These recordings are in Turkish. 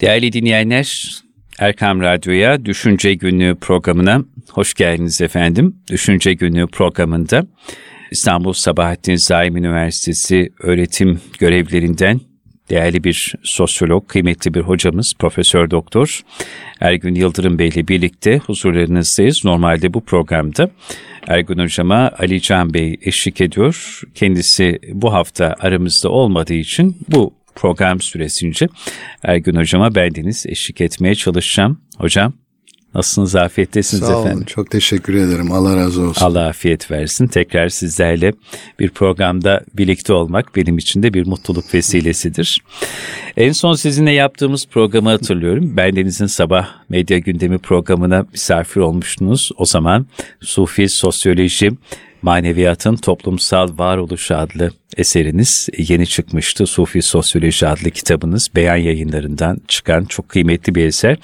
Değerli dinleyenler, Erkam Radyo'ya Düşünce Günlüğü programına hoş geldiniz efendim. Düşünce Günlüğü programında İstanbul Sabahattin Zaim Üniversitesi öğretim görevlerinden değerli bir sosyolog, kıymetli bir hocamız Profesör Doktor Ergün Yıldırım Bey ile birlikte huzurlarınızdayız. Normalde bu programda Ergün Hocama Ali Can Bey eşlik ediyor. Kendisi bu hafta aramızda olmadığı için bu program süresince Ergün Hocama bendeniz eşlik etmeye çalışacağım. Hocam Nasılsınız? Afiyettesiniz Sağ olun, efendim. Çok teşekkür ederim. Allah razı olsun. Allah afiyet versin. Tekrar sizlerle bir programda birlikte olmak benim için de bir mutluluk vesilesidir. En son sizinle yaptığımız programı hatırlıyorum. Bendenizin sabah medya gündemi programına misafir olmuştunuz. O zaman Sufi Sosyoloji Maneviyatın Toplumsal Varoluşu adlı eseriniz yeni çıkmıştı. Sufi Sosyoloji adlı kitabınız beyan yayınlarından çıkan çok kıymetli bir eser.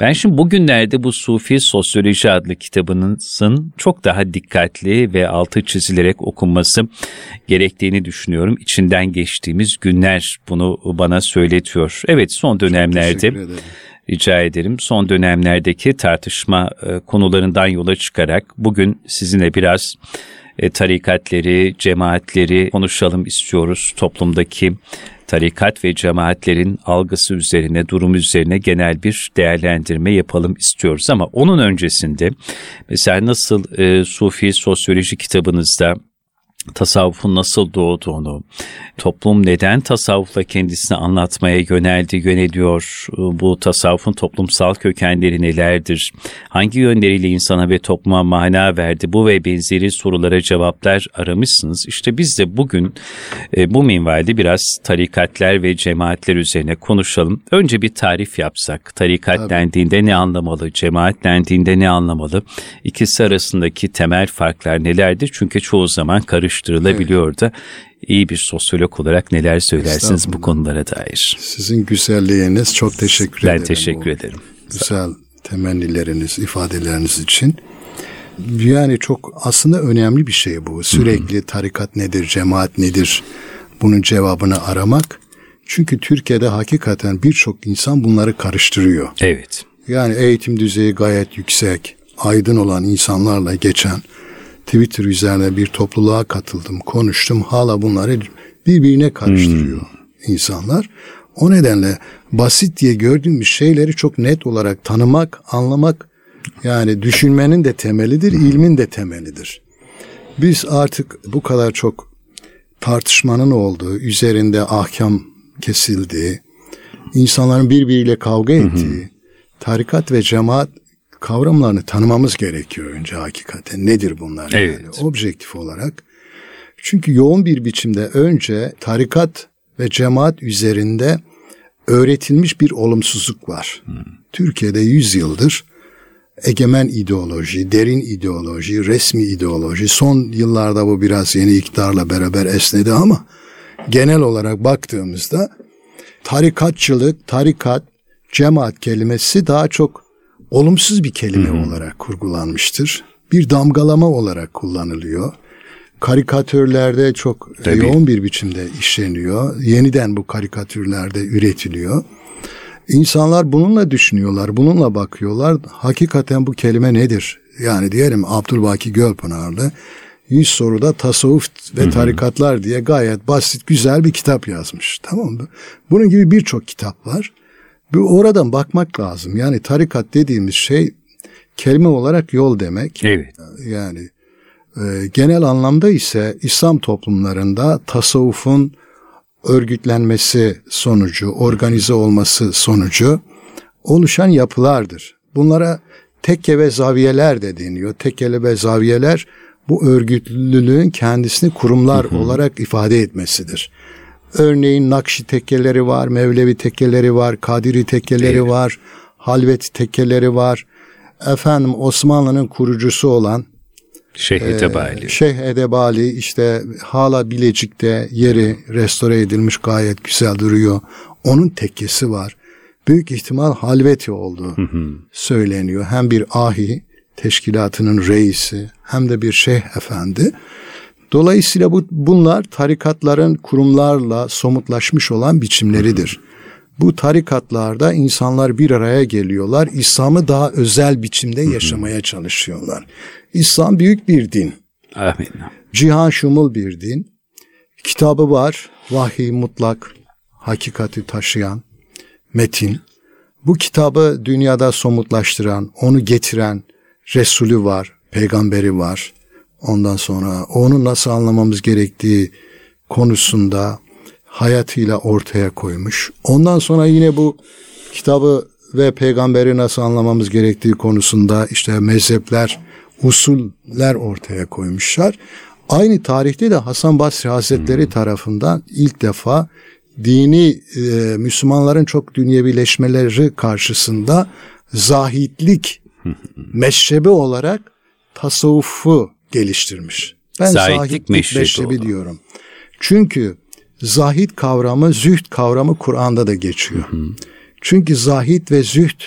Ben şimdi bugünlerde bu Sufi Sosyoloji adlı kitabınızın çok daha dikkatli ve altı çizilerek okunması gerektiğini düşünüyorum. İçinden geçtiğimiz günler bunu bana söyletiyor. Evet son dönemlerde rica ederim. Son dönemlerdeki tartışma konularından yola çıkarak bugün sizinle biraz e, tarikatleri, cemaatleri konuşalım istiyoruz. Toplumdaki tarikat ve cemaatlerin algısı üzerine, durum üzerine genel bir değerlendirme yapalım istiyoruz. Ama onun öncesinde mesela nasıl e, Sufi Sosyoloji kitabınızda tasavvufun nasıl doğduğunu, toplum neden tasavvufla kendisini anlatmaya yöneldi, yöneliyor, bu tasavvufun toplumsal kökenleri nelerdir, hangi yönleriyle insana ve topluma mana verdi, bu ve benzeri sorulara cevaplar aramışsınız. İşte biz de bugün e, bu minvalde biraz tarikatler ve cemaatler üzerine konuşalım. Önce bir tarif yapsak, tarikat Tabii. dendiğinde ne anlamalı, cemaat dendiğinde ne anlamalı, ikisi arasındaki temel farklar nelerdir? Çünkü çoğu zaman karış karıştırılabiliyor evet. da iyi bir sosyolog olarak neler söylersiniz bu konulara dair? Sizin güzelliğiniz çok teşekkür ben ederim. Ben teşekkür ederim. Güzel temennileriniz, ifadeleriniz için. Yani çok aslında önemli bir şey bu. Sürekli Hı-hı. tarikat nedir, cemaat nedir bunun cevabını aramak. Çünkü Türkiye'de hakikaten birçok insan bunları karıştırıyor. Evet. Yani eğitim düzeyi gayet yüksek, aydın olan insanlarla geçen Twitter üzerine bir topluluğa katıldım, konuştum. Hala bunları birbirine karıştırıyor hmm. insanlar. O nedenle basit diye gördüğümüz şeyleri çok net olarak tanımak, anlamak yani düşünmenin de temelidir, ilmin de temelidir. Biz artık bu kadar çok tartışmanın olduğu, üzerinde ahkam kesildiği, insanların birbiriyle kavga ettiği, tarikat ve cemaat kavramlarını tanımamız gerekiyor önce hakikaten. Nedir bunlar evet. yani objektif olarak? Çünkü yoğun bir biçimde önce tarikat ve cemaat üzerinde öğretilmiş bir olumsuzluk var. Hmm. Türkiye'de 100 yıldır egemen ideoloji, derin ideoloji, resmi ideoloji. Son yıllarda bu biraz yeni iktidarla beraber esnedi ama genel olarak baktığımızda tarikatçılık, tarikat, cemaat kelimesi daha çok olumsuz bir kelime Hı-hı. olarak kurgulanmıştır. Bir damgalama olarak kullanılıyor. Karikatürlerde çok Tabii. yoğun bir biçimde işleniyor. Yeniden bu karikatürlerde üretiliyor. İnsanlar bununla düşünüyorlar, bununla bakıyorlar. Hakikaten bu kelime nedir? Yani diyelim Abdülbaki Gölpınarlı 100 soruda tasavvuf ve tarikatlar diye gayet basit güzel bir kitap yazmış. Tamam mı? Bunun gibi birçok kitap var. Bu oradan bakmak lazım. Yani tarikat dediğimiz şey kelime olarak yol demek. Evet. Yani e, genel anlamda ise İslam toplumlarında tasavvufun örgütlenmesi sonucu, organize olması sonucu oluşan yapılardır. Bunlara tekke ve zaviyeler de deniyor. Tekkeli ve zaviyeler bu örgütlülüğün kendisini kurumlar hı hı. olarak ifade etmesidir. Örneğin Nakşi tekkeleri var, Mevlevi tekkeleri var, Kadiri tekkeleri evet. var, Halvet tekkeleri var. Efendim Osmanlı'nın kurucusu olan Şeyh Edebali. E, Şeyh Edebali işte hala Bilecik'te yeri restore edilmiş gayet güzel duruyor. Onun tekkesi var. Büyük ihtimal Halveti olduğu hı hı. söyleniyor. Hem bir ahi teşkilatının reisi hem de bir şeyh efendi. Dolayısıyla bu bunlar tarikatların kurumlarla somutlaşmış olan biçimleridir. Bu tarikatlarda insanlar bir araya geliyorlar. İslam'ı daha özel biçimde yaşamaya çalışıyorlar. İslam büyük bir din. Amin. Cihan şumul bir din. Kitabı var. Vahiy mutlak, hakikati taşıyan metin. Bu kitabı dünyada somutlaştıran, onu getiren Resulü var, peygamberi var. Ondan sonra onu nasıl anlamamız gerektiği konusunda hayatıyla ortaya koymuş. Ondan sonra yine bu kitabı ve peygamberi nasıl anlamamız gerektiği konusunda işte mezhepler, usuller ortaya koymuşlar. Aynı tarihte de Hasan Basri Hazretleri hmm. tarafından ilk defa dini e, Müslümanların çok dünyevileşmeleri karşısında zahitlik meşrebi olarak tasavvufu geliştirmiş. Ben zahitlik, zahitlik meşrebi, meşrebi diyorum. Çünkü zahit kavramı, züht kavramı Kur'an'da da geçiyor. Hı hı. Çünkü zahit ve züht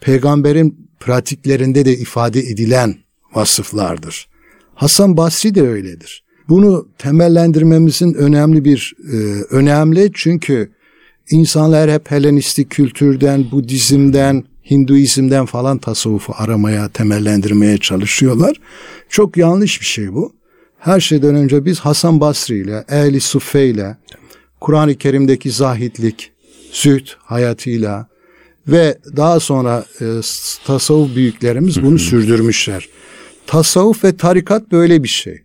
peygamberin pratiklerinde de ifade edilen vasıflardır. Hasan Basri de öyledir. Bunu temellendirmemizin önemli bir e, önemli çünkü insanlar hep Helenistik kültürden, Budizm'den, Hinduizm'den falan tasavvufu aramaya, temellendirmeye çalışıyorlar. Çok yanlış bir şey bu. Her şeyden önce biz Hasan Basri ile, Ehli Suffe ile, Kur'an-ı Kerim'deki zahitlik, zühd hayatıyla ve daha sonra e, tasavvuf büyüklerimiz bunu sürdürmüşler. Tasavvuf ve tarikat böyle bir şey.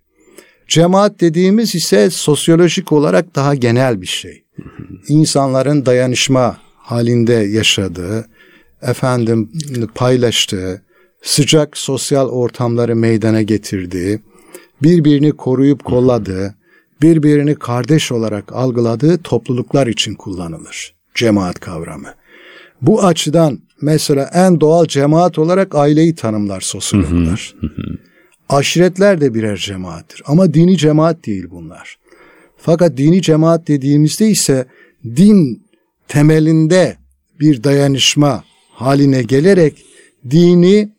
Cemaat dediğimiz ise sosyolojik olarak daha genel bir şey. İnsanların dayanışma halinde yaşadığı, efendim paylaştığı, sıcak sosyal ortamları meydana getirdiği, birbirini koruyup kolladığı, birbirini kardeş olarak algıladığı topluluklar için kullanılır cemaat kavramı. Bu açıdan mesela en doğal cemaat olarak aileyi tanımlar sosyologlar. Aşiretler de birer cemaattir ama dini cemaat değil bunlar. Fakat dini cemaat dediğimizde ise din temelinde bir dayanışma haline gelerek dini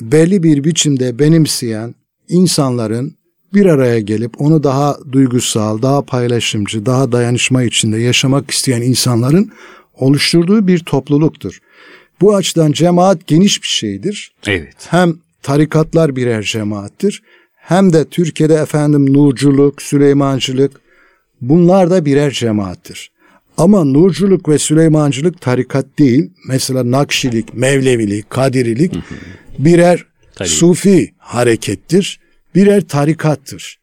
belli bir biçimde benimseyen insanların bir araya gelip onu daha duygusal, daha paylaşımcı, daha dayanışma içinde yaşamak isteyen insanların oluşturduğu bir topluluktur. Bu açıdan cemaat geniş bir şeydir. Evet. Hem tarikatlar birer cemaattir hem de Türkiye'de efendim nurculuk, Süleymancılık bunlar da birer cemaattir. Ama nurculuk ve Süleymancılık tarikat değil. Mesela Nakşilik, Mevlevilik, Kadirilik birer Tabii. sufi harekettir. Birer tarikattır.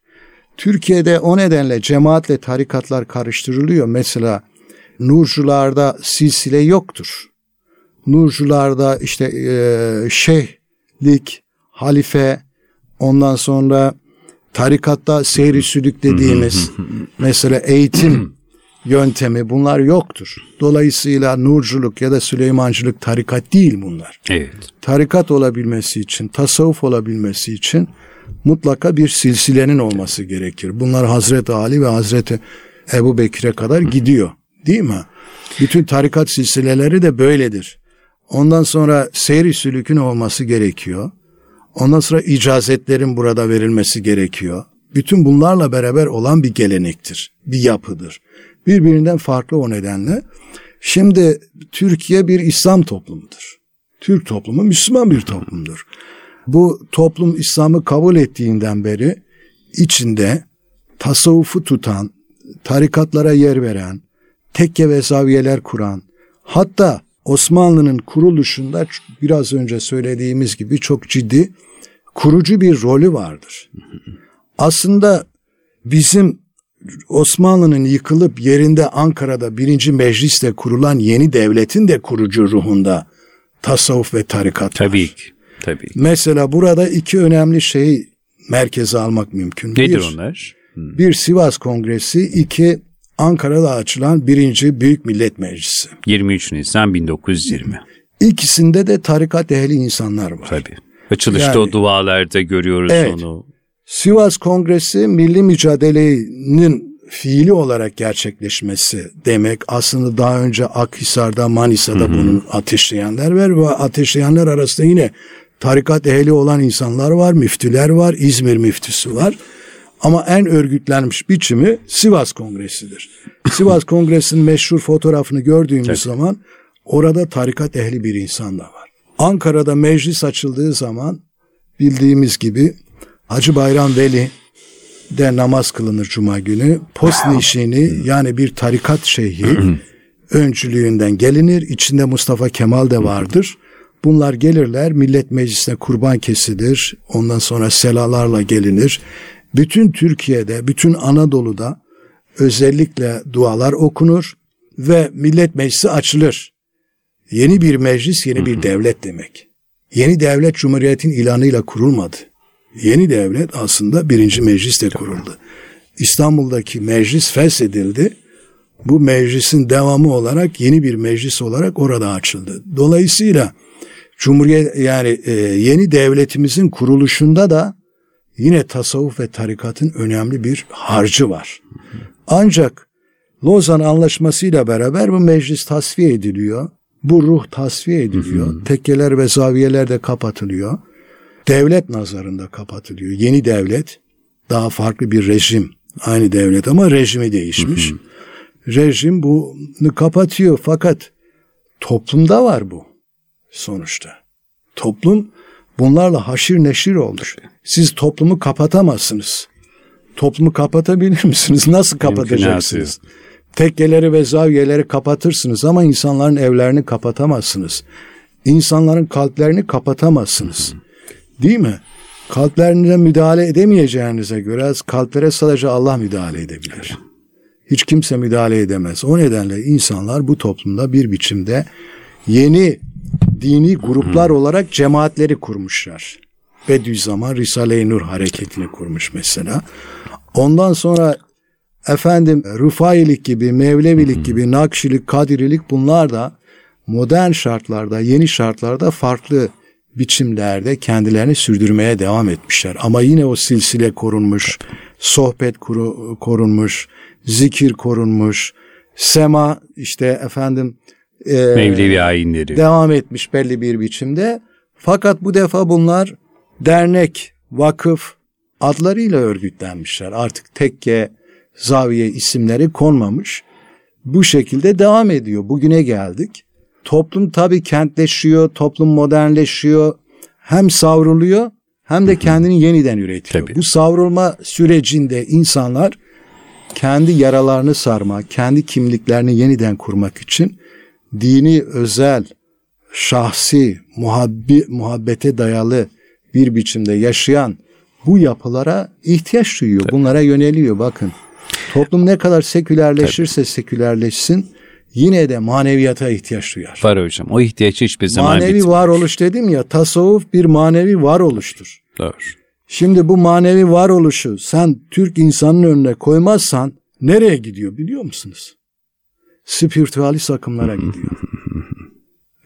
Türkiye'de o nedenle cemaatle tarikatlar karıştırılıyor. Mesela Nurcularda silsile yoktur. Nurcularda işte e, şeyhlik, halife, ondan sonra tarikatta seyri sülük dediğimiz mesela eğitim yöntemi bunlar yoktur. Dolayısıyla nurculuk ya da Süleymancılık tarikat değil bunlar. Evet. Tarikat olabilmesi için, tasavvuf olabilmesi için mutlaka bir silsilenin olması gerekir. Bunlar Hazreti Ali ve Hazreti Ebu Bekir'e kadar gidiyor. Değil mi? Bütün tarikat silsileleri de böyledir. Ondan sonra seyri sülükün olması gerekiyor. Ondan sonra icazetlerin burada verilmesi gerekiyor. Bütün bunlarla beraber olan bir gelenektir, bir yapıdır. Birbirinden farklı o nedenle. Şimdi Türkiye bir İslam toplumudur. Türk toplumu Müslüman bir toplumdur. Bu toplum İslam'ı kabul ettiğinden beri içinde tasavvufu tutan, tarikatlara yer veren, tekke ve zaviyeler kuran, hatta Osmanlı'nın kuruluşunda biraz önce söylediğimiz gibi çok ciddi kurucu bir rolü vardır. Aslında bizim Osmanlı'nın yıkılıp yerinde Ankara'da birinci mecliste kurulan yeni devletin de kurucu ruhunda tasavvuf ve tarikat tabii Ki, tabii Mesela burada iki önemli şeyi merkeze almak mümkün. Nedir bir, onlar? Hmm. Bir Sivas Kongresi, iki Ankara'da açılan birinci Büyük Millet Meclisi. 23 Nisan 1920. İkisinde de tarikat ehli insanlar var. Tabii. Açılışta yani, o dualarda görüyoruz evet, onu. Sivas Kongresi milli mücadelenin fiili olarak gerçekleşmesi demek. Aslında daha önce Akhisar'da, Manisa'da hı hı. bunun ateşleyenler var ve ateşleyenler arasında yine tarikat ehli olan insanlar var, müftüler var, İzmir müftüsü var. Ama en örgütlenmiş biçimi Sivas Kongresi'dir. Sivas Kongresi'nin meşhur fotoğrafını gördüğümüz Tabii. zaman orada tarikat ehli bir insan da var. Ankara'da meclis açıldığı zaman bildiğimiz gibi Hacı Bayram Veli de namaz kılınır Cuma günü. Post nişini yani bir tarikat şeyhi öncülüğünden gelinir. İçinde Mustafa Kemal de vardır. Bunlar gelirler millet meclisine kurban kesilir. Ondan sonra selalarla gelinir. Bütün Türkiye'de, bütün Anadolu'da özellikle dualar okunur ve millet meclisi açılır. Yeni bir meclis, yeni bir devlet demek. Yeni devlet Cumhuriyet'in ilanıyla kurulmadı. Yeni devlet aslında birinci meclisle kuruldu. İstanbul'daki meclis feshedildi. Bu meclisin devamı olarak yeni bir meclis olarak orada açıldı. Dolayısıyla Cumhuriyet yani e, yeni devletimizin kuruluşunda da yine tasavvuf ve tarikatın önemli bir harcı var. Ancak Lozan Anlaşması ile beraber bu meclis tasfiye ediliyor. Bu ruh tasfiye ediliyor. Tekkeler ve zaviyeler de kapatılıyor. Devlet nazarında kapatılıyor. Yeni devlet daha farklı bir rejim. Aynı devlet ama rejimi değişmiş. Rejim bunu kapatıyor fakat toplumda var bu sonuçta. Toplum bunlarla haşir neşir olmuş. Siz toplumu kapatamazsınız. Toplumu kapatabilir misiniz? Nasıl kapatacaksınız? Tekkeleri ve zaviyeleri kapatırsınız ama insanların evlerini kapatamazsınız. İnsanların kalplerini kapatamazsınız. Değil mi? Kalplerine müdahale edemeyeceğinize göre kalplere sadece Allah müdahale edebilir. Hiç kimse müdahale edemez. O nedenle insanlar bu toplumda bir biçimde yeni dini gruplar olarak cemaatleri kurmuşlar. Bediüzzaman Risale-i Nur hareketini kurmuş mesela. Ondan sonra efendim Rufailik gibi, Mevlevilik gibi, Nakşilik, Kadirilik bunlar da modern şartlarda, yeni şartlarda farklı biçimlerde kendilerini sürdürmeye devam etmişler. Ama yine o silsile korunmuş, sohbet korunmuş, zikir korunmuş, sema işte efendim e, Mevlevi ayinleri devam etmiş belli bir biçimde. Fakat bu defa bunlar dernek, vakıf adlarıyla örgütlenmişler. Artık tekke, zaviye isimleri konmamış. Bu şekilde devam ediyor. Bugüne geldik. Toplum tabii kentleşiyor, toplum modernleşiyor. Hem savruluyor hem de kendini yeniden üretiyor. Tabii. Bu savrulma sürecinde insanlar kendi yaralarını sarma, kendi kimliklerini yeniden kurmak için dini özel, şahsi, muhabbi, muhabbete dayalı bir biçimde yaşayan bu yapılara ihtiyaç duyuyor. Bunlara yöneliyor bakın. Toplum ne kadar sekülerleşirse Tabii. sekülerleşsin yine de maneviyata ihtiyaç duyar. Var hocam. O ihtiyaç hiçbir zaman Manevi bitmiyor. varoluş dedim ya tasavvuf bir manevi varoluştur. Doğru. Şimdi bu manevi varoluşu sen Türk insanın önüne koymazsan nereye gidiyor biliyor musunuz? Spiritüalist akımlara gidiyor.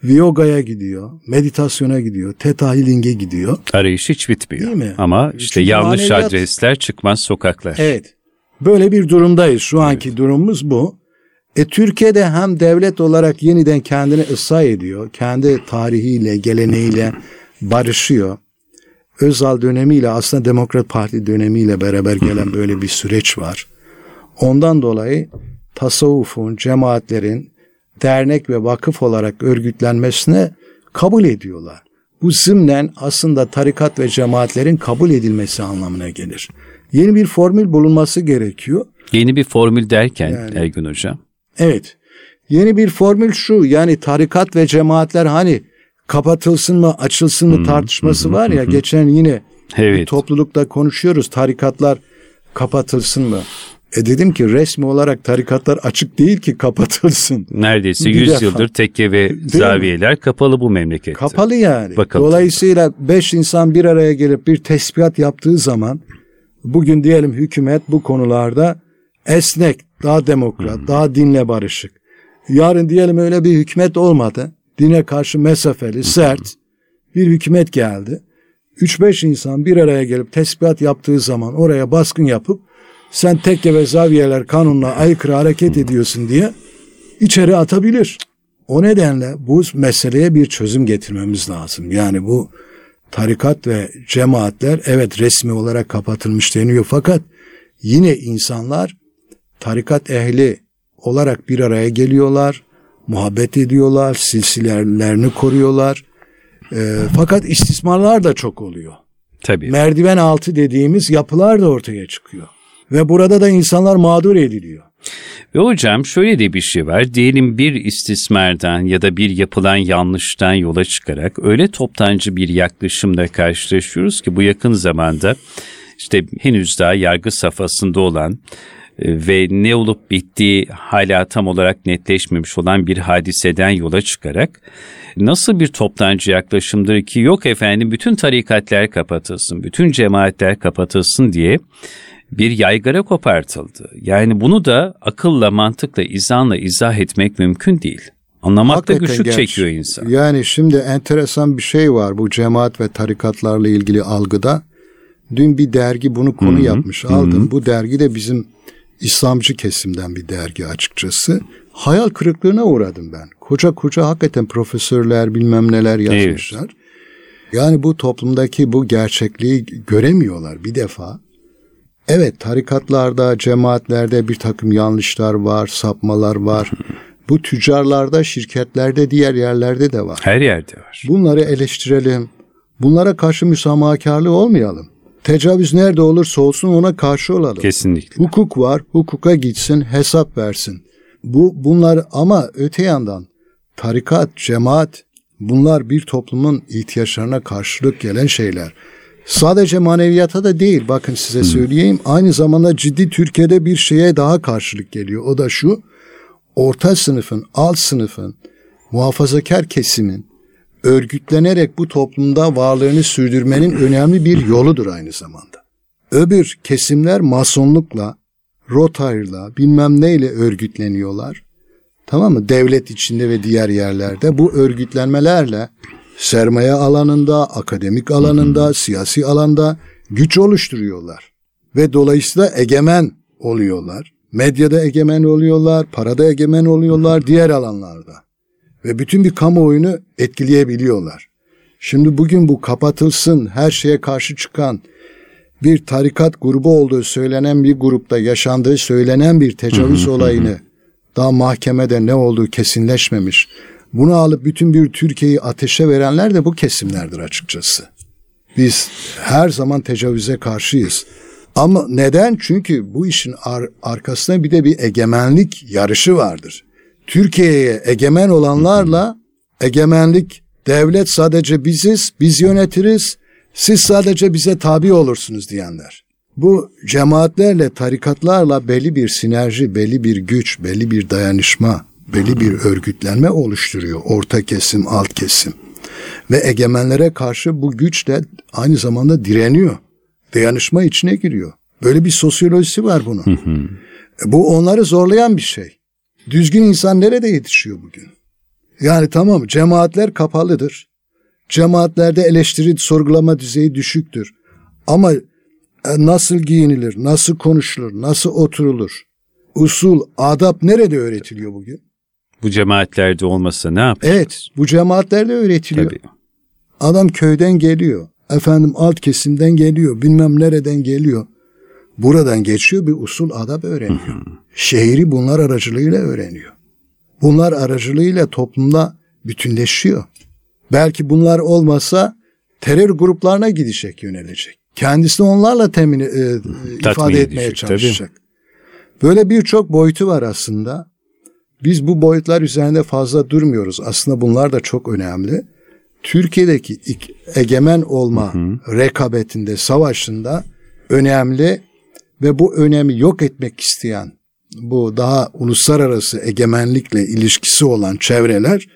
Viyoga'ya gidiyor, meditasyona gidiyor, Theta Healing'e gidiyor. Arayış hiç bitmiyor. Değil mi? Ama işte Çünkü yanlış maneviyat... adresler çıkmaz sokaklar. Evet. Böyle bir durumdayız. Şu anki evet. durumumuz bu. E Türkiye'de hem devlet olarak yeniden kendini ıslah ediyor. Kendi tarihiyle, geleneğiyle barışıyor. Özal dönemiyle aslında Demokrat Parti dönemiyle beraber gelen böyle bir süreç var. Ondan dolayı tasavvufun, cemaatlerin dernek ve vakıf olarak örgütlenmesine kabul ediyorlar. Bu zımnen aslında tarikat ve cemaatlerin kabul edilmesi anlamına gelir. Yeni bir formül bulunması gerekiyor. Yeni bir formül derken yani, Ergün Hocam? Evet. Yeni bir formül şu yani tarikat ve cemaatler hani kapatılsın mı açılsın mı tartışması var ya geçen yine evet. toplulukta konuşuyoruz tarikatlar kapatılsın mı? E dedim ki resmi olarak tarikatlar açık değil ki kapatılsın. Neredeyse 100 yıldır tekke ve değil zaviyeler mi? kapalı bu memlekette. Kapalı yani. Bakalım. Dolayısıyla beş insan bir araya gelip bir tespihat yaptığı zaman bugün diyelim hükümet bu konularda esnek, daha demokrat, hmm. daha dinle barışık. Yarın diyelim öyle bir hükümet olmadı. Dine karşı mesafeli, sert bir hükümet geldi. 3-5 insan bir araya gelip tespihat yaptığı zaman oraya baskın yapıp sen tekke ve zaviyeler kanununa aykırı hareket ediyorsun diye içeri atabilir. O nedenle bu meseleye bir çözüm getirmemiz lazım. Yani bu tarikat ve cemaatler evet resmi olarak kapatılmış deniyor fakat yine insanlar tarikat ehli olarak bir araya geliyorlar, muhabbet ediyorlar, silsilelerini koruyorlar. E, fakat istismarlar da çok oluyor. Tabii. Merdiven altı dediğimiz yapılar da ortaya çıkıyor. Ve burada da insanlar mağdur ediliyor. Ve hocam şöyle de bir şey var. Diyelim bir istismardan ya da bir yapılan yanlıştan yola çıkarak öyle toptancı bir yaklaşımla karşılaşıyoruz ki bu yakın zamanda işte henüz daha yargı safhasında olan ve ne olup bittiği hala tam olarak netleşmemiş olan bir hadiseden yola çıkarak nasıl bir toptancı yaklaşımdır ki yok efendim bütün tarikatlar kapatılsın, bütün cemaatler kapatılsın diye bir yaygara kopartıldı. Yani bunu da akılla, mantıkla, izanla izah etmek mümkün değil. Anlamakta Hakikaten güçlük gerçi. çekiyor insan. Yani şimdi enteresan bir şey var bu cemaat ve tarikatlarla ilgili algıda. Dün bir dergi bunu konu yapmış aldım. Bu dergi de bizim İslamcı kesimden bir dergi açıkçası. Hayal kırıklığına uğradım ben. Koca koca hakikaten profesörler bilmem neler yazmışlar. Yani bu toplumdaki bu gerçekliği göremiyorlar bir defa. Evet tarikatlarda, cemaatlerde bir takım yanlışlar var, sapmalar var. Bu tüccarlarda, şirketlerde, diğer yerlerde de var. Her yerde var. Bunları eleştirelim. Bunlara karşı müsamahakarlı olmayalım. Tecavüz nerede olursa olsun ona karşı olalım. Kesinlikle. Hukuk var, hukuka gitsin, hesap versin. Bu bunlar ama öte yandan tarikat, cemaat bunlar bir toplumun ihtiyaçlarına karşılık gelen şeyler. Sadece maneviyata da değil bakın size söyleyeyim. Aynı zamanda ciddi Türkiye'de bir şeye daha karşılık geliyor. O da şu orta sınıfın, alt sınıfın, muhafazakar kesimin örgütlenerek bu toplumda varlığını sürdürmenin önemli bir yoludur aynı zamanda. Öbür kesimler masonlukla, Rotary'la bilmem neyle örgütleniyorlar. Tamam mı? Devlet içinde ve diğer yerlerde bu örgütlenmelerle sermaye alanında, akademik alanında, siyasi alanda güç oluşturuyorlar. Ve dolayısıyla egemen oluyorlar. Medyada egemen oluyorlar, parada egemen oluyorlar, diğer alanlarda. Ve bütün bir kamuoyunu etkileyebiliyorlar. Şimdi bugün bu kapatılsın, her şeye karşı çıkan bir tarikat grubu olduğu söylenen bir grupta yaşandığı söylenen bir tecavüz olayını daha mahkemede ne olduğu kesinleşmemiş. Bunu alıp bütün bir Türkiye'yi ateşe verenler de bu kesimlerdir açıkçası. Biz her zaman tecavüze karşıyız. Ama neden? Çünkü bu işin ar- arkasında bir de bir egemenlik yarışı vardır. Türkiye'ye egemen olanlarla egemenlik devlet sadece biziz, biz yönetiriz, siz sadece bize tabi olursunuz diyenler. Bu cemaatlerle, tarikatlarla belli bir sinerji, belli bir güç, belli bir dayanışma, belli bir örgütlenme oluşturuyor. Orta kesim, alt kesim. Ve egemenlere karşı bu güç de aynı zamanda direniyor. Dayanışma içine giriyor. Böyle bir sosyolojisi var bunun. Bu onları zorlayan bir şey. Düzgün insan nerede yetişiyor bugün? Yani tamam cemaatler kapalıdır. Cemaatlerde eleştiri sorgulama düzeyi düşüktür. Ama e, nasıl giyinilir, nasıl konuşulur, nasıl oturulur? Usul, adap nerede öğretiliyor bugün? Bu cemaatlerde olmasa ne yapacağız? Evet, bu cemaatlerde öğretiliyor. Tabii. Adam köyden geliyor. Efendim alt kesimden geliyor. Bilmem nereden geliyor. Buradan geçiyor bir usul adab öğreniyor. Şehri bunlar aracılığıyla öğreniyor. Bunlar aracılığıyla toplumda bütünleşiyor. Belki bunlar olmasa terör gruplarına gidecek, yönelecek. Kendisini onlarla temin e, ifade etmeye edecek, çalışacak. Böyle birçok boyutu var aslında. Biz bu boyutlar üzerinde fazla durmuyoruz. Aslında bunlar da çok önemli. Türkiye'deki egemen olma rekabetinde, savaşında önemli ve bu önemi yok etmek isteyen bu daha uluslararası egemenlikle ilişkisi olan çevreler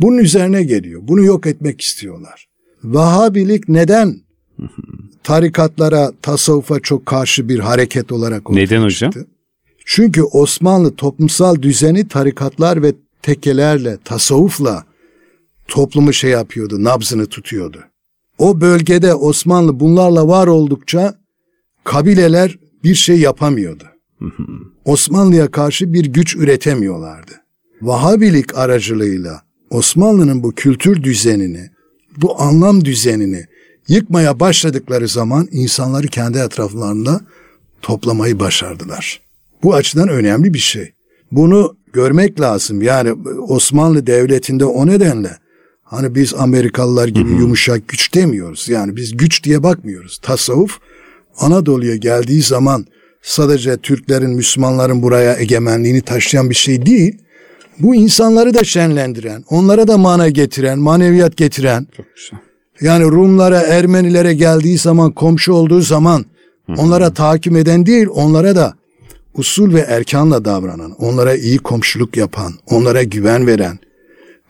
bunun üzerine geliyor. Bunu yok etmek istiyorlar. Vahabilik neden tarikatlara, tasavvufa çok karşı bir hareket olarak ortaya Neden hocam? çıktı? Çünkü Osmanlı toplumsal düzeni tarikatlar ve tekelerle, tasavvufla toplumu şey yapıyordu, nabzını tutuyordu. O bölgede Osmanlı bunlarla var oldukça kabileler bir şey yapamıyordu. Osmanlı'ya karşı bir güç üretemiyorlardı. Vahabilik aracılığıyla Osmanlı'nın bu kültür düzenini, bu anlam düzenini yıkmaya başladıkları zaman insanları kendi etraflarında toplamayı başardılar. Bu açıdan önemli bir şey. Bunu görmek lazım. Yani Osmanlı Devleti'nde o nedenle hani biz Amerikalılar gibi yumuşak güç demiyoruz. Yani biz güç diye bakmıyoruz. Tasavvuf Anadolu'ya geldiği zaman sadece Türklerin, Müslümanların buraya egemenliğini taşıyan bir şey değil. Bu insanları da şenlendiren, onlara da mana getiren, maneviyat getiren. Çok güzel. Yani Rumlara, Ermenilere geldiği zaman, komşu olduğu zaman onlara tahakküm eden değil, onlara da usul ve erkanla davranan, onlara iyi komşuluk yapan, onlara güven veren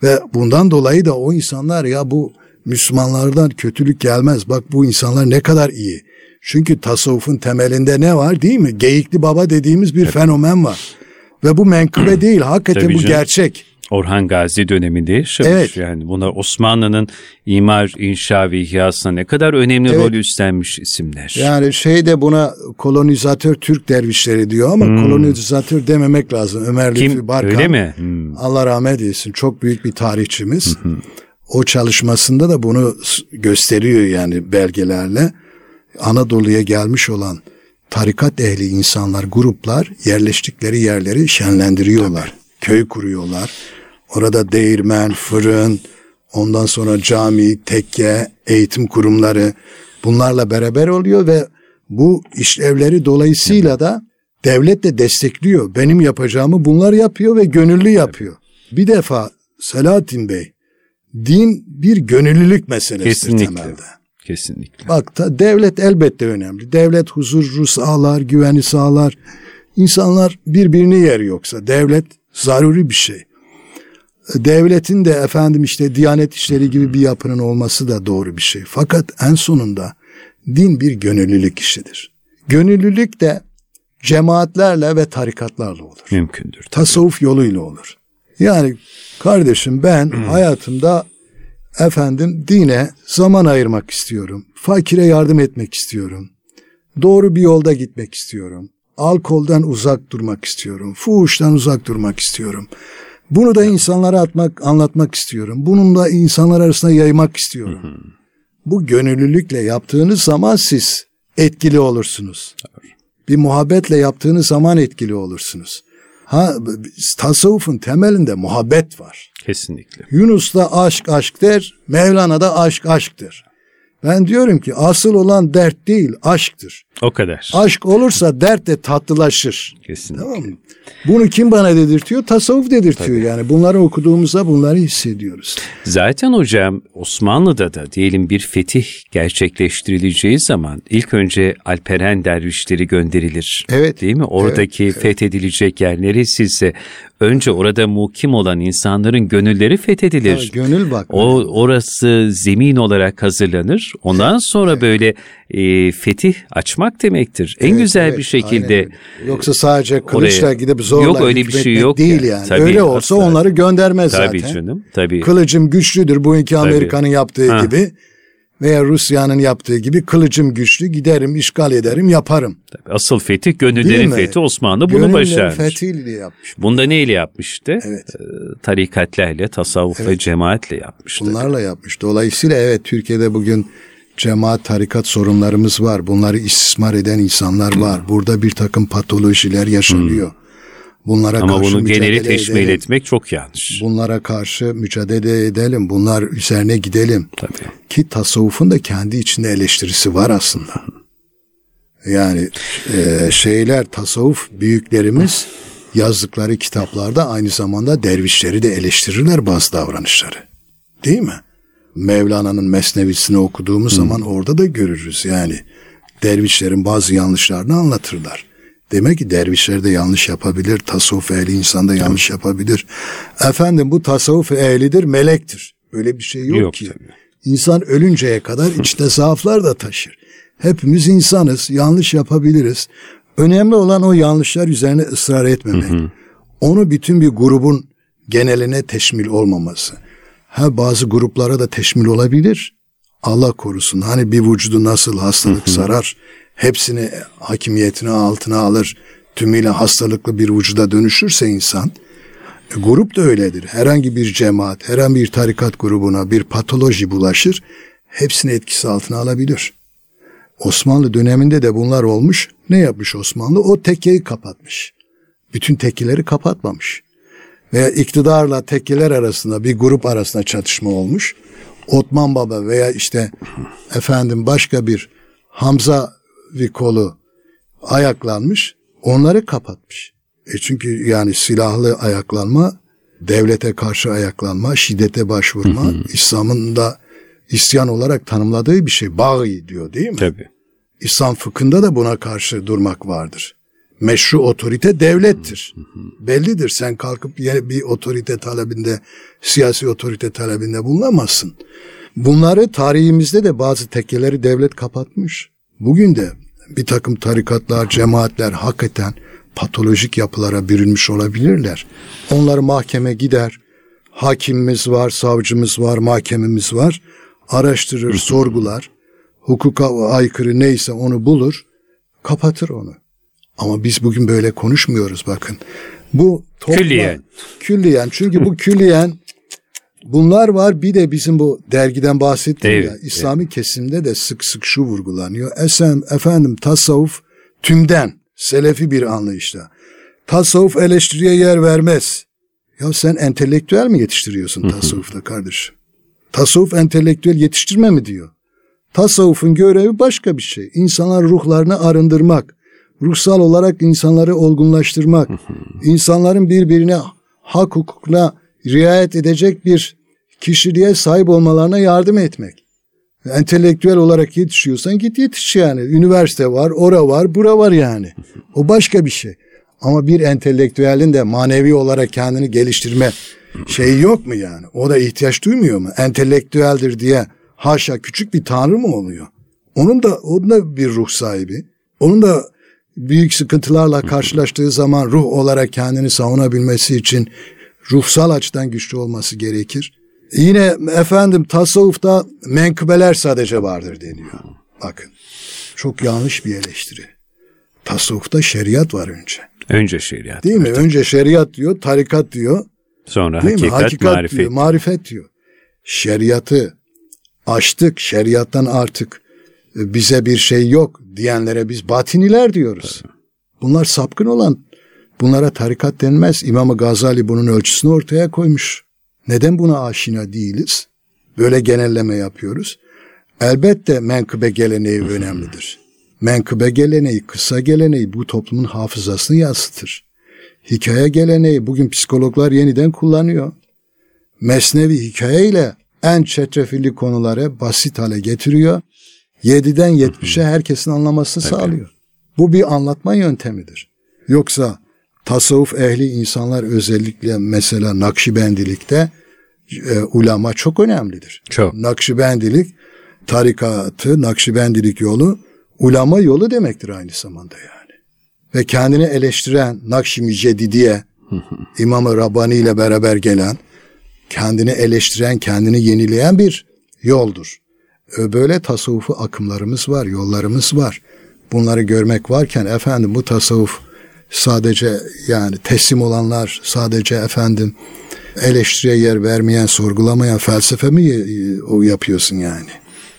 ve bundan dolayı da o insanlar ya bu Müslümanlardan kötülük gelmez. Bak bu insanlar ne kadar iyi. Çünkü tasavvufun temelinde ne var değil mi? Geyikli baba dediğimiz bir evet. fenomen var. Ve bu menkıbe değil, hakikaten Tabii bu canım. gerçek. Orhan Gazi döneminde yaşamış. Evet. Yani buna Osmanlı'nın imar, inşa ve ihyasına ne kadar önemli evet. rol üstlenmiş isimler. Yani şey de buna kolonizatör Türk dervişleri diyor ama hmm. kolonizatör dememek lazım. Ömer Kim? Lütfi Barkan. Öyle mi? Hmm. Allah rahmet eylesin. Çok büyük bir tarihçimiz. o çalışmasında da bunu gösteriyor yani belgelerle. Anadolu'ya gelmiş olan tarikat ehli insanlar, gruplar yerleştikleri yerleri şenlendiriyorlar. Tabii. Köy kuruyorlar Orada değirmen, fırın, ondan sonra cami, tekke, eğitim kurumları bunlarla beraber oluyor ve bu işlevleri dolayısıyla da devlet de destekliyor. Benim yapacağımı bunlar yapıyor ve gönüllü yapıyor. Bir defa Selahattin Bey, din bir gönüllülük meselesidir Kesinlikle. temelde. Kesinlikle. Bak da devlet elbette önemli. Devlet huzuru sağlar, güveni sağlar. İnsanlar birbirini yer yoksa devlet zaruri bir şey devletin de efendim işte diyanet işleri gibi bir yapının olması da doğru bir şey. Fakat en sonunda din bir gönüllülük işidir. Gönüllülük de cemaatlerle ve tarikatlarla olur. Mümkündür. Tabii. Tasavvuf yoluyla olur. Yani kardeşim ben hayatımda efendim dine zaman ayırmak istiyorum. Fakire yardım etmek istiyorum. Doğru bir yolda gitmek istiyorum. Alkolden uzak durmak istiyorum. Fuhuştan uzak durmak istiyorum. Bunu da insanlara atmak, anlatmak istiyorum. Bunun da insanlar arasında yaymak istiyorum. Hı hı. Bu gönüllülükle yaptığınız zaman siz etkili olursunuz. Tabii. Bir muhabbetle yaptığınız zaman etkili olursunuz. Ha tasavvufun temelinde muhabbet var. Kesinlikle. Yunus da aşk aşk der, Mevlana da aşk aşktır. Ben diyorum ki asıl olan dert değil aşktır. O kadar. Aşk olursa dert de tatlılaşır. Kesinlikle. Tamam mı? Bunu kim bana dedirtiyor? Tasavvuf dedirtiyor Tabii. yani. Bunları okuduğumuzda bunları hissediyoruz. Zaten hocam Osmanlı'da da diyelim bir fetih gerçekleştirileceği zaman ilk önce Alperen dervişleri gönderilir. Evet. Değil mi? Oradaki evet, fethedilecek yerleri sizse önce orada mukim olan insanların gönülleri fethedilir. Evet, gönül bak. O orası zemin olarak hazırlanır. Ondan sonra evet. böyle e, fetih açmak demektir. En güzel evet, bir şekilde. Aynen. Yoksa sadece kılıçla oraya, gidip zorla yok öyle bir şey yok değil yani. yani. Tabii, öyle olsa asla. onları göndermez tabii zaten. Canım, tabii Kılıcım güçlüdür bu iki Amerika'nın yaptığı ha. gibi veya Rusya'nın yaptığı gibi kılıcım güçlü giderim işgal ederim yaparım. Tabii, asıl fetih gönüllerin fethi Osmanlı bunu başarmış. fethiyle yapmış. Bunda neyle yapmıştı? Evet. Ee, tarikatlerle, tasavvuf evet. ve cemaatle yapmıştı. Bunlarla yapmış. Dolayısıyla evet Türkiye'de bugün cemaat tarikat sorunlarımız var. Bunları istismar eden insanlar var. Burada bir takım patolojiler yaşanıyor. Hmm. Bunlara Ama karşı bunu geneli teşmil edelim. etmek çok yanlış. Bunlara karşı mücadele edelim. Bunlar üzerine gidelim. Tabii. Ki tasavvufun da kendi içinde eleştirisi var aslında. Yani e, şeyler tasavvuf büyüklerimiz yazdıkları kitaplarda aynı zamanda dervişleri de eleştirirler bazı davranışları. Değil mi? Mevlana'nın Mesnevisini okuduğumuz hmm. zaman orada da görürüz yani. Dervişlerin bazı yanlışlarını anlatırlar. Demek ki dervişler de yanlış yapabilir, tasavvuf ehli insan da yanlış yapabilir. Efendim bu tasavvuf ehlidir, melektir. Böyle bir şey yok, yok ki. Tabii. İnsan ölünceye kadar içte zaaflar da taşır. Hepimiz insanız, yanlış yapabiliriz. Önemli olan o yanlışlar üzerine ısrar etmemek. Onu bütün bir grubun geneline teşmil olmaması. Ha bazı gruplara da teşmil olabilir. Allah korusun. Hani bir vücudu nasıl hastalık sarar, hepsini hakimiyetine altına alır, tümüyle hastalıklı bir vücuda dönüşürse insan, e, grup da öyledir. Herhangi bir cemaat, herhangi bir tarikat grubuna bir patoloji bulaşır, hepsini etkisi altına alabilir. Osmanlı döneminde de bunlar olmuş. Ne yapmış Osmanlı? O tekkeyi kapatmış. Bütün tekkeleri kapatmamış. Veya iktidarla tekkeler arasında bir grup arasında çatışma olmuş. Otman Baba veya işte efendim başka bir Hamza bir kolu ayaklanmış. Onları kapatmış. E çünkü yani silahlı ayaklanma, devlete karşı ayaklanma, şiddete başvurma, İslam'ın da isyan olarak tanımladığı bir şey. Bağı diyor değil mi? Tabii. İslam fıkhında da buna karşı durmak vardır. Meşru otorite devlettir. Bellidir. Sen kalkıp bir otorite talebinde, siyasi otorite talebinde bulunamazsın. Bunları tarihimizde de bazı tekkeleri devlet kapatmış. Bugün de bir takım tarikatlar, cemaatler hakikaten patolojik yapılara bürünmüş olabilirler. Onlar mahkeme gider. Hakimimiz var, savcımız var, mahkememiz var. Araştırır, sorgular. Hukuka aykırı neyse onu bulur. Kapatır onu. Ama biz bugün böyle konuşmuyoruz bakın. Bu topla, külliyen. Külliyen. Çünkü bu külliyen bunlar var. Bir de bizim bu dergiden bahsettim evet, ya. İslami evet. kesimde de sık sık şu vurgulanıyor. Esen, efendim tasavvuf tümden selefi bir anlayışta. Tasavvuf eleştiriye yer vermez. Ya sen entelektüel mi yetiştiriyorsun tasavvufta kardeşim? Tasavvuf entelektüel yetiştirme mi diyor? Tasavvufun görevi başka bir şey. İnsanlar ruhlarını arındırmak, ruhsal olarak insanları olgunlaştırmak, insanların birbirine hak hukukuna riayet edecek bir kişiliğe sahip olmalarına yardım etmek. Entelektüel olarak yetişiyorsan git yetiş yani. Üniversite var, ora var, bura var yani. O başka bir şey. Ama bir entelektüelin de manevi olarak kendini geliştirme şeyi yok mu yani? O da ihtiyaç duymuyor mu? Entelektüeldir diye haşa küçük bir tanrı mı oluyor? Onun da onun da bir ruh sahibi. Onun da büyük sıkıntılarla karşılaştığı zaman ruh olarak kendini savunabilmesi için ruhsal açıdan güçlü olması gerekir. Yine efendim tasavvufta menkıbeler sadece vardır deniyor. Bakın çok yanlış bir eleştiri. Tasavvufta şeriat var önce. Önce şeriat. Değil mi? Önce şeriat diyor, tarikat diyor. Sonra Değil hakikat, mi? hakikat marifet. Diyor, marifet diyor. Şeriatı açtık, şeriattan artık e, bize bir şey yok diyenlere biz batiniler diyoruz. Bunlar sapkın olan, bunlara tarikat denmez. İmam Gazali bunun ölçüsünü ortaya koymuş. Neden buna aşina değiliz? Böyle genelleme yapıyoruz. Elbette menkıbe geleneği önemlidir. Menkıbe geleneği, kısa geleneği bu toplumun hafızasını yansıtır. Hikaye geleneği bugün psikologlar yeniden kullanıyor. Mesnevi hikayeyle en çetrefilli konuları basit hale getiriyor. 7'den 70'e herkesin anlamasını sağlıyor. Bu bir anlatma yöntemidir. Yoksa tasavvuf ehli insanlar özellikle mesela Nakşibendilikte e, ulama çok önemlidir. Çok. Nakşibendilik tarikatı, Nakşibendilik yolu ulama yolu demektir aynı zamanda yani. Ve kendini eleştiren Nakşi Müceddidiye İmam-ı Rabbani ile beraber gelen kendini eleştiren, kendini yenileyen bir yoldur. Böyle tasavvufu akımlarımız var, yollarımız var. Bunları görmek varken efendim bu tasavvuf sadece yani teslim olanlar sadece efendim eleştiriye yer vermeyen, sorgulamayan felsefe mi o yapıyorsun yani?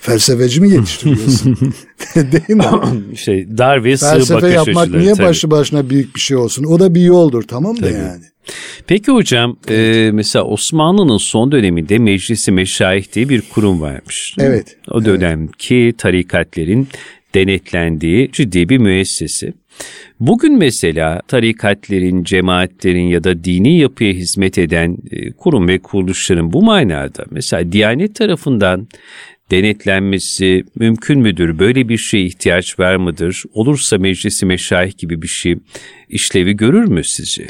Felsefeci mi yetiştiriyorsun? Değil mi? şey, dar ve sığ Felsefe bakış yapmak niye tabii. başlı başına büyük bir şey olsun? O da bir yoldur tamam mı yani? Peki hocam e, mesela Osmanlı'nın son döneminde Meclisi Meşayih diye bir kurum varmış. Evet. O dönemki evet. tarikatlerin denetlendiği ciddi bir müessese. Bugün mesela tarikatlerin, cemaatlerin ya da dini yapıya hizmet eden e, kurum ve kuruluşların bu manada mesela Diyanet tarafından denetlenmesi mümkün müdür? Böyle bir şeye ihtiyaç var mıdır? Olursa meclisi meşayih gibi bir şey işlevi görür mü sizce?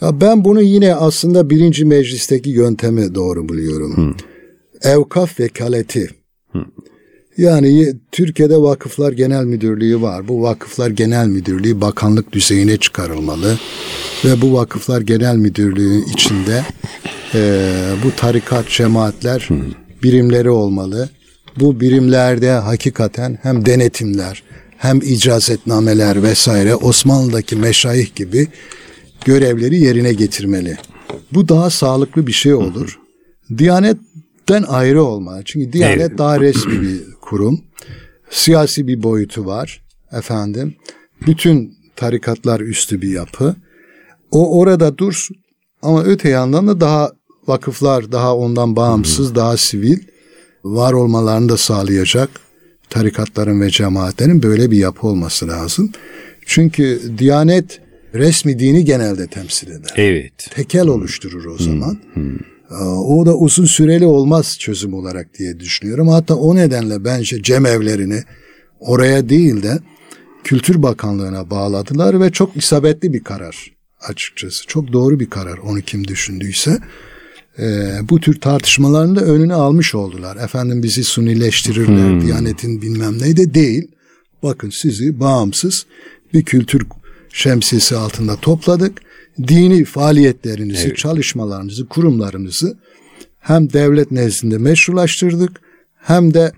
Ya ben bunu yine aslında birinci meclisteki yöntemi doğru buluyorum. Hmm. Evkaf vekaleti. Hmm. Yani Türkiye'de Vakıflar Genel Müdürlüğü var. Bu Vakıflar Genel Müdürlüğü bakanlık düzeyine çıkarılmalı. Ve bu Vakıflar Genel Müdürlüğü içinde e, bu tarikat, cemaatler birimleri olmalı. Bu birimlerde hakikaten hem denetimler hem icazetnameler vesaire Osmanlı'daki meşayih gibi görevleri yerine getirmeli. Bu daha sağlıklı bir şey olur. Diyanetten ayrı olma. Çünkü Diyanet daha resmi bir kurum. Siyasi bir boyutu var efendim. Bütün tarikatlar üstü bir yapı. O orada dursun ama öte yandan da daha vakıflar daha ondan bağımsız, daha sivil var olmalarını da sağlayacak tarikatların ve cemaatlerin böyle bir yapı olması lazım. Çünkü Diyanet resmi dini genelde temsil eder. Evet. Tekel oluşturur o zaman. O da uzun süreli olmaz çözüm olarak diye düşünüyorum. Hatta o nedenle bence cemevlerini oraya değil de Kültür Bakanlığı'na bağladılar ve çok isabetli bir karar açıkçası. Çok doğru bir karar onu kim düşündüyse. Ee, bu tür tartışmaların da önünü almış oldular. Efendim bizi sunileştirirler, hmm. Diyanet'in bilmem neydi değil. Bakın sizi bağımsız bir kültür şemsiyesi altında topladık. Dini faaliyetlerinizi, evet. çalışmalarınızı, kurumlarınızı hem devlet nezdinde meşrulaştırdık hem de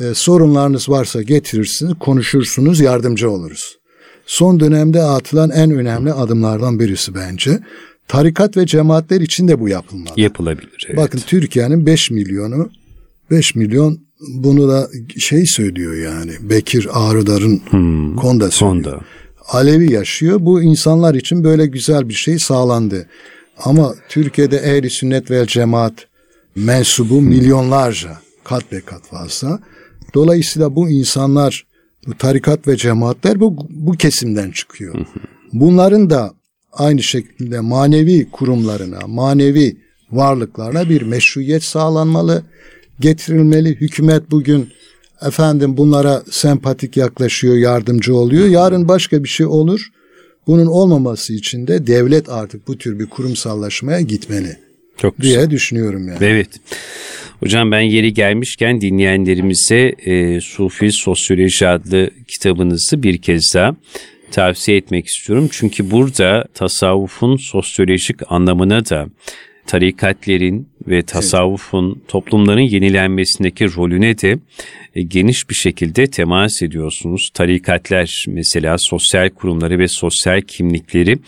e, sorunlarınız varsa getirirsiniz, konuşursunuz, yardımcı oluruz. Son dönemde atılan en önemli adımlardan birisi bence. Tarikat ve cemaatler için de bu yapılmalı. Yapılabilir. Evet. Bakın Türkiye'nin 5 milyonu 5 milyon bunu da şey söylüyor yani Bekir Ağrıdar'ın hmm, Konda söylüyor. Konda. Alevi yaşıyor. Bu insanlar için böyle güzel bir şey sağlandı. Ama Türkiye'de ehli sünnet ve cemaat mensubu milyonlarca kat be kat fazla. Dolayısıyla bu insanlar bu tarikat ve cemaatler bu, bu kesimden çıkıyor. Bunların da aynı şekilde manevi kurumlarına, manevi varlıklarına bir meşruiyet sağlanmalı, getirilmeli. Hükümet bugün efendim bunlara sempatik yaklaşıyor, yardımcı oluyor. Yarın başka bir şey olur. Bunun olmaması için de devlet artık bu tür bir kurumsallaşmaya gitmeli. Çok diye güzel. düşünüyorum yani. Evet. Hocam ben yeri gelmişken dinleyenlerimize e, Sufi Sosyoloji adlı kitabınızı bir kez daha tavsiye etmek istiyorum. Çünkü burada tasavvufun sosyolojik anlamına da tarikatlerin ve tasavvufun toplumların yenilenmesindeki rolüne de e, geniş bir şekilde temas ediyorsunuz. Tarikatler mesela sosyal kurumları ve sosyal kimlikleri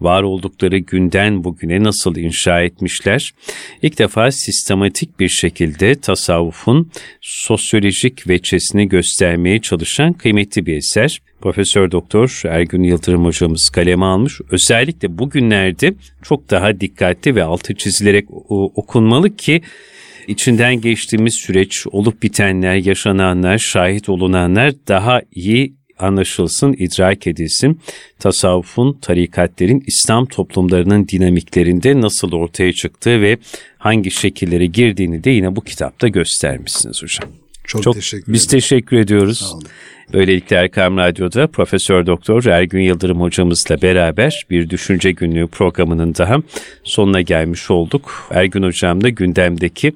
var oldukları günden bugüne nasıl inşa etmişler? İlk defa sistematik bir şekilde tasavvufun sosyolojik veçesini göstermeye çalışan kıymetli bir eser. Profesör Doktor Ergün Yıldırım hocamız kaleme almış. Özellikle bugünlerde çok daha dikkatli ve altı çizilerek okunmalı ki içinden geçtiğimiz süreç, olup bitenler, yaşananlar, şahit olunanlar daha iyi anlaşılsın, idrak edilsin. Tasavvufun, tarikatlerin İslam toplumlarının dinamiklerinde nasıl ortaya çıktığı ve hangi şekillere girdiğini de yine bu kitapta göstermişsiniz hocam. Çok, Çok teşekkür ederim. Biz teşekkür ediyoruz. Sağ olun. Böylelikle Erkam Radyo'da Profesör Doktor Ergün Yıldırım hocamızla beraber bir düşünce günlüğü programının daha sonuna gelmiş olduk. Ergün hocam da gündemdeki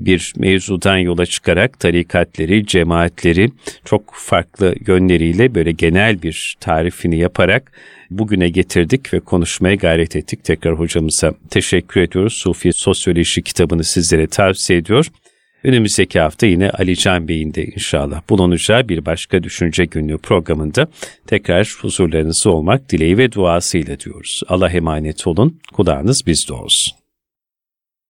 bir mevzudan yola çıkarak tarikatleri, cemaatleri çok farklı yönleriyle böyle genel bir tarifini yaparak bugüne getirdik ve konuşmaya gayret ettik. Tekrar hocamıza teşekkür ediyoruz. Sufi Sosyoloji kitabını sizlere tavsiye ediyor. Önümüzdeki hafta yine Ali Can Bey'in de inşallah bulunacağı bir başka düşünce günlüğü programında tekrar huzurlarınızda olmak dileği ve duasıyla diyoruz. Allah emanet olun, kulağınız bizde olsun.